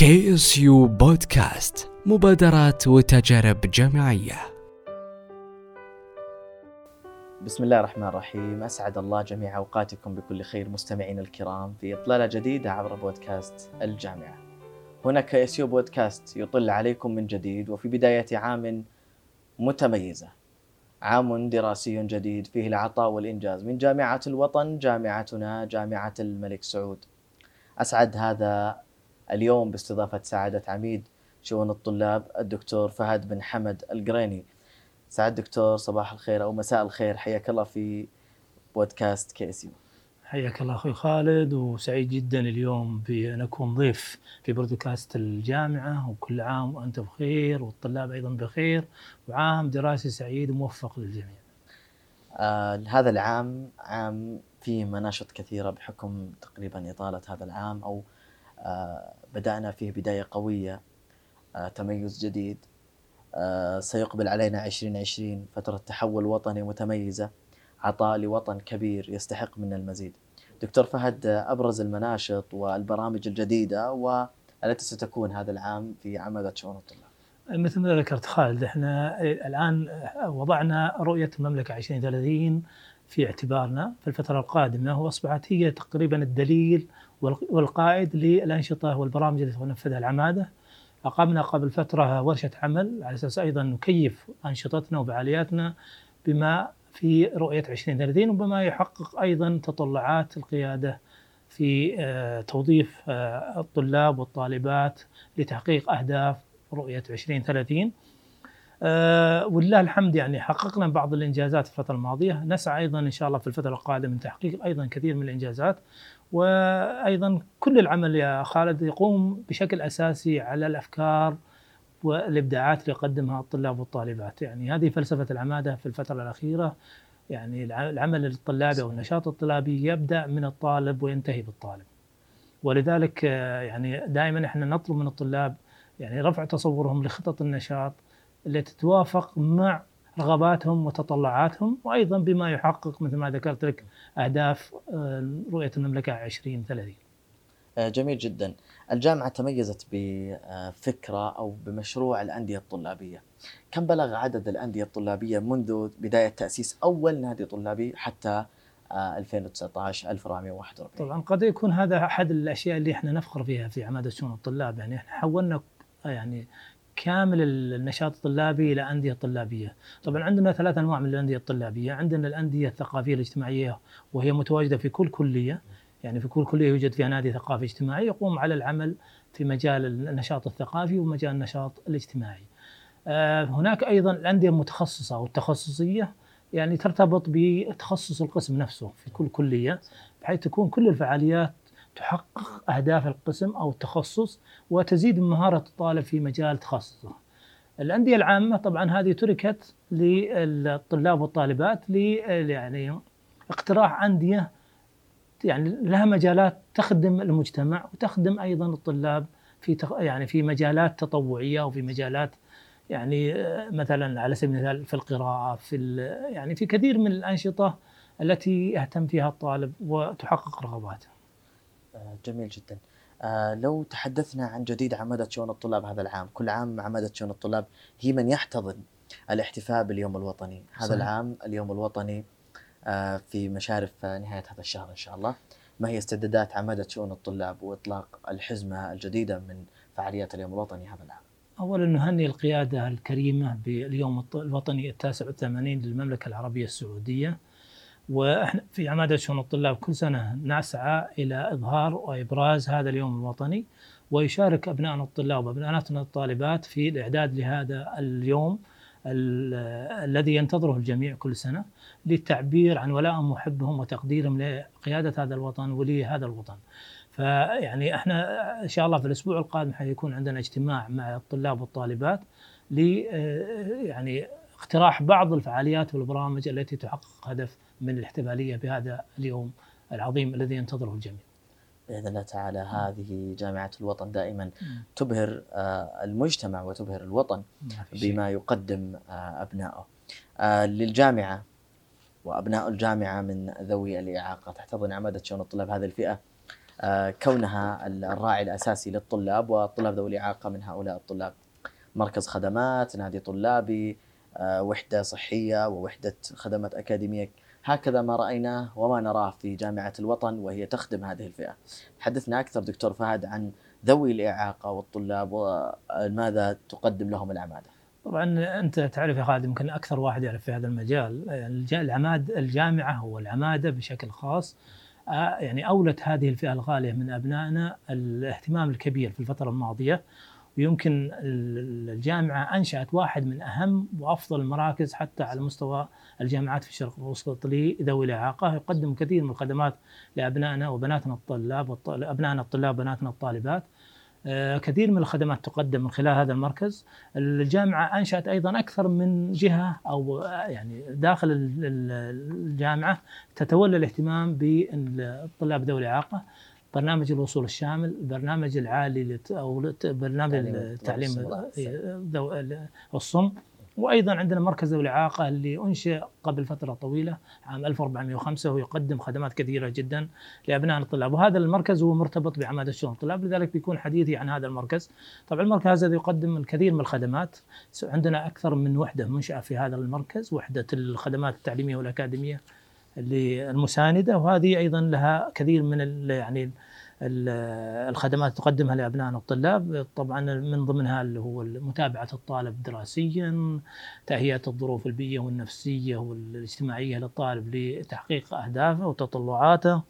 KSU بودكاست مبادرات وتجارب جامعية. بسم الله الرحمن الرحيم. أسعد الله جميع أوقاتكم بكل خير مستمعينا الكرام في إطلالة جديدة عبر بودكاست الجامعة. هنا KSU بودكاست يطل عليكم من جديد وفي بداية عام متميزة. عام دراسي جديد فيه العطاء والإنجاز من جامعة الوطن جامعتنا جامعة الملك سعود. أسعد هذا اليوم باستضافة سعادة عميد شؤون الطلاب الدكتور فهد بن حمد القريني. سعد دكتور صباح الخير أو مساء الخير. حياك الله في بودكاست كيسيو حياك الله أخوي خالد وسعيد جدا اليوم بأن أكون ضيف في بودكاست الجامعة. وكل عام وأنت بخير والطلاب أيضا بخير. وعام دراسي سعيد وموفق للجميع. آه هذا العام عام فيه مناشط كثيرة بحكم تقريبا إطالة هذا العام أو آه بدأنا فيه بداية قوية آه تميز جديد آه سيقبل علينا 2020 فترة تحول وطني متميزة عطاء لوطن كبير يستحق منا المزيد. دكتور فهد أبرز المناشط والبرامج الجديدة والتي ستكون هذا العام في عماده شؤون الطلاب. مثل ما ذكرت خالد إحنا الآن وضعنا رؤية المملكة 2030 في اعتبارنا في الفترة القادمة واصبحت هي تقريبا الدليل والقائد للأنشطة والبرامج التي تنفذها العمادة. اقمنا قبل فترة ورشة عمل على أساس أيضا نكيف أنشطتنا وفعالياتنا بما في رؤية 2030 وبما يحقق أيضا تطلعات القيادة في توظيف الطلاب والطالبات لتحقيق أهداف رؤية 2030 ولله الحمد يعني حققنا بعض الإنجازات في الفترة الماضية. نسعى أيضا إن شاء الله في الفترة القادمة لتحقيق أيضا كثير من الإنجازات. وأيضا كل العمل يا خالد يقوم بشكل أساسي على الأفكار والإبداعات اللي يقدمها الطلاب والطالبات، يعني هذه فلسفة العمادة في الفترة الأخيرة. يعني العمل الطلابي أو النشاط الطلابي يبدأ من الطالب وينتهي بالطالب. ولذلك يعني دائما إحنا نطلب من الطلاب يعني رفع تصورهم لخطط النشاط اللي تتوافق مع رغباتهم وتطلعاتهم وأيضا بما يحقق مثل ما ذكرت لك أهداف رؤية المملكة 2030. جميل جدا. الجامعة تميزت بفكرة أو بمشروع الأندية الطلابية كم بلغ عدد الأندية الطلابية منذ بداية تأسيس أول نادي طلابي حتى 2019 1441 طبعا قد يكون هذا أحد الأشياء اللي إحنا نفخر فيها في عمادة شؤون الطلاب يعني إحنا حولنا يعني كامل النشاط الطلابي إلى أندية طلابية. طبعا عندنا ثلاث أنواع من الأندية الطلابية، عندنا الأندية الثقافية الاجتماعية وهي متواجدة في كل كلية، يعني في كل كلية يوجد فيها نادي ثقافي اجتماعي يقوم على العمل في مجال النشاط الثقافي ومجال النشاط الاجتماعي. هناك أيضا الأندية المتخصصة أو التخصصية يعني ترتبط بتخصص القسم نفسه في كل كلية بحيث تكون كل الفعاليات تحقق أهداف القسم أو التخصص وتزيد من مهارة الطالب في مجال تخصصه. الأندية العامة طبعا هذه تركت للطلاب والطالبات ل يعني اقتراح أندية يعني لها مجالات تخدم المجتمع وتخدم أيضا الطلاب في يعني في مجالات تطوعية وفي مجالات يعني مثلا على سبيل المثال في القراءة في يعني في كثير من الأنشطة التي يهتم فيها الطالب وتحقق رغباته. جميل جدا. لو تحدثنا عن جديد عمادة شؤون الطلاب هذا العام، كل عام عمادة شؤون الطلاب هي من يحتضن الاحتفاء باليوم الوطني، هذا صحيح. العام اليوم الوطني في مشارف نهاية هذا الشهر إن شاء الله ما هي استعدادات عمادة شؤون الطلاب وإطلاق الحزمة الجديدة من فعاليات اليوم الوطني هذا العام أولا نهني القيادة الكريمة باليوم الوطني التاسع والثمانين للمملكة العربية السعودية وإحنا في عمادة شؤون الطلاب كل سنة نسعى إلى إظهار وإبراز هذا اليوم الوطني ويشارك أبنائنا الطلاب وأبنائنا الطالبات في الإعداد لهذا اليوم الذي ينتظره الجميع كل سنة للتعبير عن ولاء محبهم وتقديرهم لقيادة هذا الوطن ولهذا الوطن. فيعني إحنا إن شاء الله في الأسبوع القادم حيكون عندنا اجتماع مع الطلاب والطالبات ل يعني اقتراح بعض الفعاليات والبرامج التي تحقق هدف من الاحتفالية بهذا اليوم العظيم الذي ينتظره الجميع. بإذن الله تعالى هذه جامعة الوطن دائما تبهر المجتمع وتبهر الوطن بما يقدم أبنائه. للجامعة وأبناء الجامعة من ذوي الإعاقة تحتضن عمادة شؤون الطلاب هذه الفئة آه، كونها الراعي الأساسي للطلاب والطلاب ذوي الإعاقة من هؤلاء الطلاب. مركز خدمات، نادي طلابي، آه، وحدة صحية ووحدة خدمات أكاديمية هكذا ما رأيناه وما نراه في جامعة الوطن وهي تخدم هذه الفئة. حدثنا أكثر دكتور فهد عن ذوي الإعاقة والطلاب وماذا تقدم لهم العمادة. طبعا أنت تعرف يا خالد يمكن أكثر واحد يعرف في هذا المجال العماد الجامعة والعماده بشكل خاص آه، يعني أولت هذه الفئة الغالية من أبنائنا الاهتمام الكبير في الفترة الماضية ويمكن الجامعة أنشأت واحد من أهم وأفضل المراكز حتى على مستوى الجامعات في الشرق الأوسط لذوي الإعاقة يقدم كثير من الخدمات لأبنائنا وبناتنا الطلاب ابنائنا الطلاب وبناتنا الطالبات. آه، كثير من الخدمات تقدم من خلال هذا المركز. الجامعة أنشأت أيضا أكثر من جهة أو آه، يعني داخل الجامعة تتولى الاهتمام بالطلاب ذوي الإعاقة. برنامج الوصول الشامل البرنامج العالي أو برنامج التعليم الصم. وأيضا عندنا مركز ذوي الإعاقة اللي أنشئ قبل فترة طويلة عام 1405 ويقدم خدمات كثيرة جدا لأبناء الطلاب. وهذا المركز هو مرتبط بعماده شؤون الطلاب لذلك بيكون حديثي عن هذا المركز. طبعا المركز هذا يقدم الكثير من الخدمات عندنا أكثر من وحدة منشأة في هذا المركز وحدة الخدمات التعليمية والأكاديمية. اللي المسانده وهذه أيضا لها كثير من يعني الخدمات تقدمها لابنائنا الطلاب. طبعا من ضمنها اللي هو متابعة الطالب دراسيا تهيئة الظروف البيئية والنفسية والاجتماعية للطالب لتحقيق أهدافه وتطلعاته.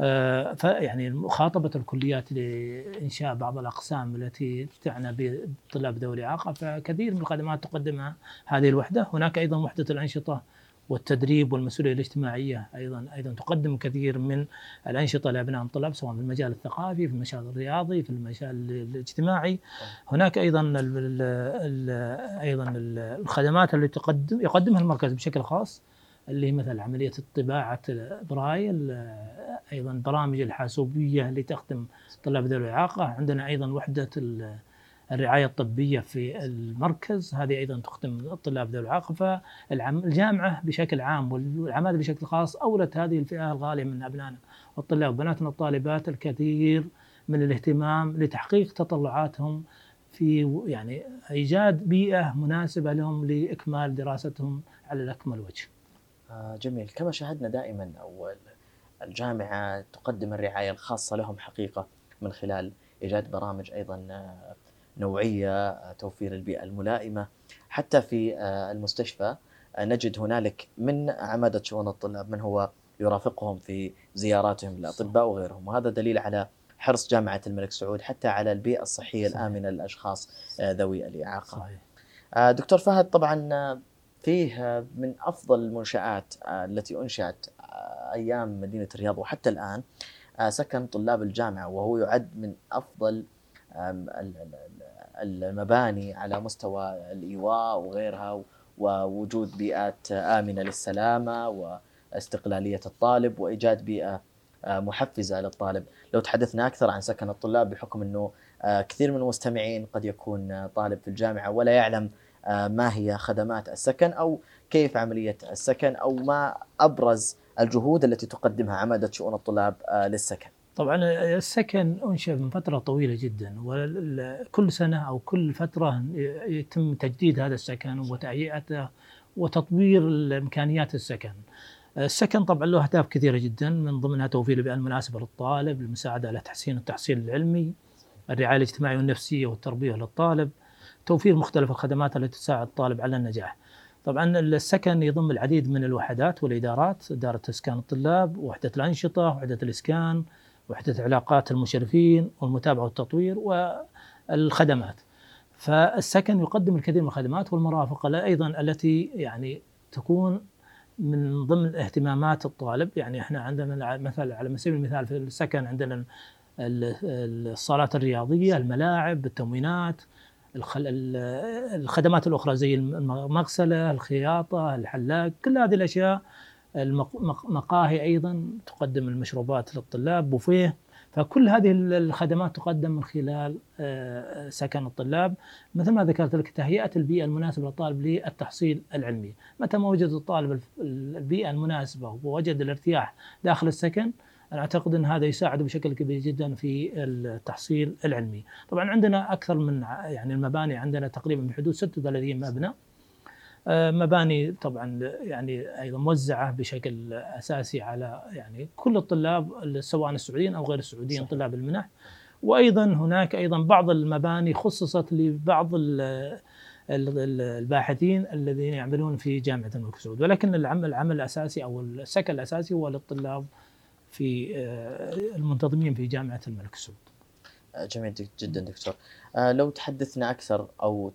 آه، فيعني مخاطبة الكليات لإنشاء بعض الأقسام التي تعنى بطلاب ذوي الإعاقة فكثير من الخدمات تقدمها هذه الوحدة. هناك أيضا وحدة الأنشطة والتدريب والمسؤولية الاجتماعية أيضا أيضا تقدم كثير من الأنشطة لابناء الطلاب سواء في المجال الثقافي في المجال الرياضي في المجال الاجتماعي. هناك أيضا ال ال أيضا الخدمات اللي تقدم يقدمها المركز بشكل خاص اللي هي مثل عملية طباعه برايل أيضا برامج الحاسوبية اللي تخدم طلاب ذوي الإعاقة. عندنا أيضا وحدة الرعاية الطبية في المركز هذه أيضا تخدم الطلاب ذوي الاعاقه فالجامعه بشكل عام والعماده بشكل خاص أولت هذه الفئة الغالية من أبنائنا والطلاب وبناتنا الطالبات الكثير من الاهتمام لتحقيق تطلعاتهم في يعني إيجاد بيئة مناسبة لهم لإكمال دراستهم على الاكمل وجه. آه جميل كما شاهدنا دائما أو الجامعة تقدم الرعاية الخاصة لهم حقيقة من خلال إيجاد برامج أيضا آه، نوعية توفير البيئة الملائمة حتى في آه، المستشفى آه، نجد هنالك من عمادة شؤون الطلاب من هو يرافقهم في زياراتهم للاطباء وغيرهم وهذا دليل على حرص جامعة الملك سعود حتى على البيئة الصحية صحيح. الآمنة للأشخاص آه، ذوي الإعاقة. صحيح. دكتور فهد طبعا فيه من أفضل المنشآت التي أنشأت أيام مدينة الرياض وحتى الآن سكن طلاب الجامعة وهو يعد من أفضل المباني على مستوى الإيواء وغيرها ووجود بيئات آمنة للسلامة واستقلالية الطالب وإيجاد بيئة آه، محفزة للطالب، لو تحدثنا أكثر عن سكن الطلاب بحكم إنه آه، كثير من المستمعين قد يكون طالب في الجامعة ولا يعلم آه، ما هي خدمات السكن أو كيف عملية السكن أو ما أبرز الجهود التي تقدمها عمادة شؤون الطلاب للسكن. طبعا السكن انشا من فترة طويلة جدا وكل سنة أو كل فترة يتم تجديد هذا السكن وتهيئته وتطوير امكانيات السكن. السكن طبعا له أهداف كثيرة جدا من ضمنها توفير البيئة المناسبة للطالب، المساعدة على تحسين التحصيل العلمي، الرعاية الاجتماعية والنفسية والتربية للطالب، توفير مختلف الخدمات التي تساعد الطالب على النجاح. طبعا السكن يضم العديد من الوحدات والإدارات، إدارة إسكان الطلاب، وحدة الأنشطة، وحدة الإسكان، وحدة علاقات المشرفين والمتابعة والتطوير والخدمات. فالسكن يقدم الكثير من الخدمات والمرافق أيضا التي يعني تكون من ضمن اهتمامات الطالب. يعني إحنا عندنا مثلا على سبيل المثال في السكن عندنا الصالات الرياضية الملاعب التموينات الخدمات الأخرى زي المغسلة الخياطة الحلاق كل هذه الأشياء المقاهي أيضا تقدم المشروبات للطلاب بوفيه. فكل هذه الخدمات تقدم من خلال آه، سكن الطلاب. مثل ما ذكرت لك تهيئة البيئة المناسبة للطالب للتحصيل العلمي. متى ما وجد الطالب البيئة المناسبة ووجد الارتياح داخل السكن أنا أعتقد أن هذا يساعد بشكل كبير جدا في التحصيل العلمي. طبعا عندنا أكثر من يعني المباني عندنا تقريبا بحدود 36 مبنى. مباني طبعا يعني أيضا موزعة بشكل أساسي على يعني كل الطلاب سواء السعوديين أو غير السعوديين طلاب المنح وأيضا هناك أيضا بعض المباني خصصت لبعض الباحثين الذين يعملون في جامعة الملك سعود ولكن العمل العمل الأساسي أو السكن الأساسي هو للطلاب في آه، المنتظمين في جامعة الملك سعود. جميل جدا دكتور. آه، لو تحدثنا أكثر أو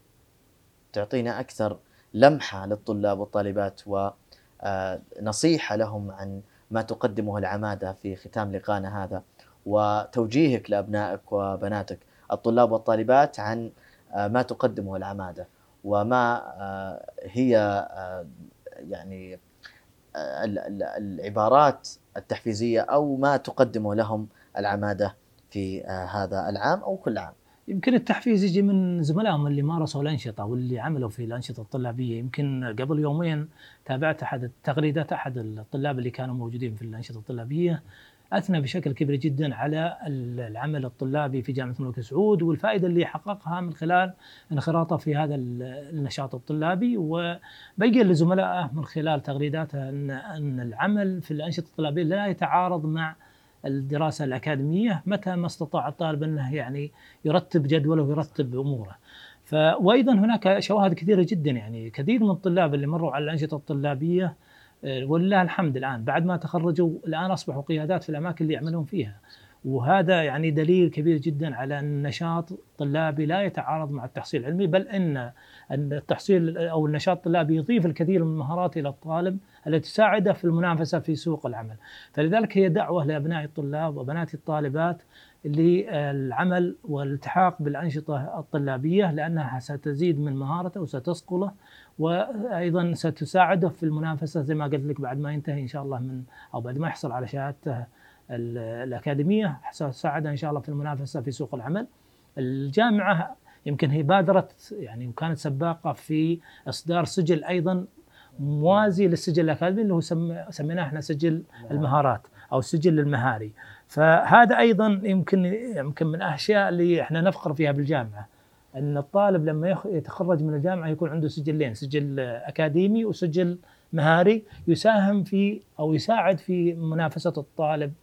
تعطينا أكثر لمحة للطلاب والطالبات ونصيحه لهم عن ما تقدمه العمادة في ختام لقائنا هذا وتوجيهك لأبنائك وبناتك الطلاب والطالبات عن ما تقدمه العمادة وما هي يعني العبارات التحفيزية أو ما تقدمه لهم العمادة في هذا العام أو كل عام. يمكن التحفيز يجي من زملائهم اللي مارسوا الأنشطة واللي عملوا في الأنشطة الطلابية. يمكن قبل يومين تابعت أحد تغريدات أحد الطلاب اللي كانوا موجودين في الأنشطة الطلابية. أثنى بشكل كبير جدا على العمل الطلابي في جامعة الملك سعود والفائدة اللي حققها من خلال انخراطه في هذا النشاط الطلابي. وبين لزملائه من خلال تغريداته ان أن العمل في الأنشطة الطلابية لا يتعارض مع الدراسة الأكاديمية متى ما استطاع الطالب أنه يعني يرتب جدوله ويرتب أموره. ف وأيضا هناك شواهد كثيرة جدا يعني كثير من الطلاب اللي مروا على الأنشطة الطلابية آه، ولله الحمد الآن بعد ما تخرجوا الآن أصبحوا قيادات في الأماكن اللي يعملون فيها. وهذا يعني دليل كبير جدا على أن النشاط الطلابي لا يتعارض مع التحصيل العلمي بل أن التحصيل أو النشاط الطلابي يضيف الكثير من المهارات إلى الطالب التي تساعده في المنافسة في سوق العمل، فلذلك هي دعوة لأبناء الطلاب وبنات الطالبات للعمل والالتحاق بالأنشطة الطلابية لأنها ستزيد من مهارته وستصقله وأيضا ستساعده في المنافسة زي ما قلت لك بعد ما ينتهي إن شاء الله من أو بعد ما يحصل على شهادته الأكاديمية. ستساعده إن شاء الله في المنافسة في سوق العمل. الجامعة يمكن هي بادرت يعني وكانت سباقة في إصدار سجل أيضا موازي للسجل الأكاديمي اللي هو سميناه إحنا سجل المهارات. أو السجل المهاري. فهذا أيضا يمكن يمكن من الاشياء اللي إحنا نفخر فيها بالجامعة. إن الطالب لما يتخرج من الجامعة يكون عنده سجلين سجل أكاديمي وسجل مهاري يساهم في أو يساعد في منافسة الطالب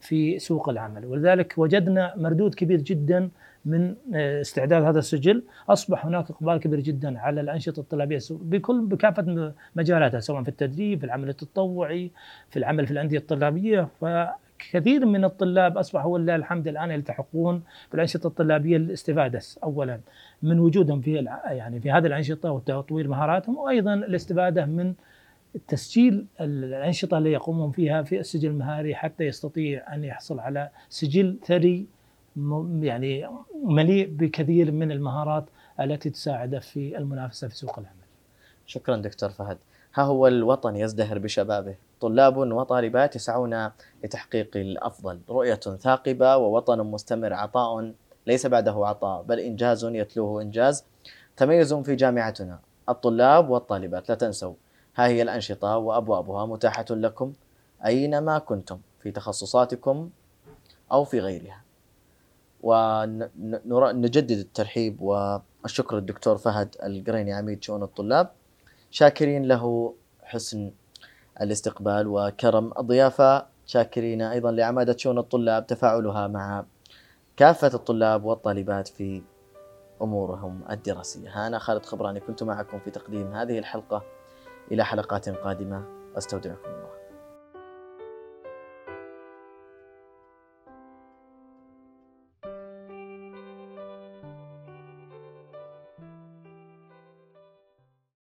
في سوق العمل. ولذلك وجدنا مردود كبير جدا من آه، استعداد هذا السجل. أصبح هناك إقبال كبير جدا على الأنشطة الطلابية بكل بكافة مجالاتها سواء في التدريب في العمل التطوعي في العمل في الأندية الطلابية. فكثير من الطلاب أصبحوا ولله الحمد الآن يلتحقون بالأنشطة الطلابية للاستفاده اولا من وجودهم في يعني في هذه الأنشطة وتطوير مهاراتهم وأيضا الاستفادة من تسجيل الأنشطة اللي يقومون فيها في السجل المهاري حتى يستطيع أن يحصل على سجل ثري يعني مليء بكثير من المهارات التي تساعده في المنافسة في سوق العمل. شكرا دكتور فهد. ها هو الوطن يزدهر بشبابه، طلاب وطالبات يسعون لتحقيق الأفضل، رؤية ثاقبة ووطن مستمر عطاء ليس بعده عطاء بل إنجاز يتلوه إنجاز. تميز في جامعتنا الطلاب والطالبات لا تنسوا ها هي الأنشطة وأبوابها متاحة لكم أينما كنتم في تخصصاتكم أو في غيرها. ونجدد الترحيب والشكر للدكتور فهد القريني عميد شؤون الطلاب. شاكرين له حسن الاستقبال وكرم الضيافة. شاكرين أيضا لعمادة شؤون الطلاب تفاعلها مع كافة الطلاب والطالبات في أمورهم الدراسية. أنا خالد خبراني كنت معكم في تقديم هذه الحلقة. إلى حلقات قادمة. أستودعكم الله.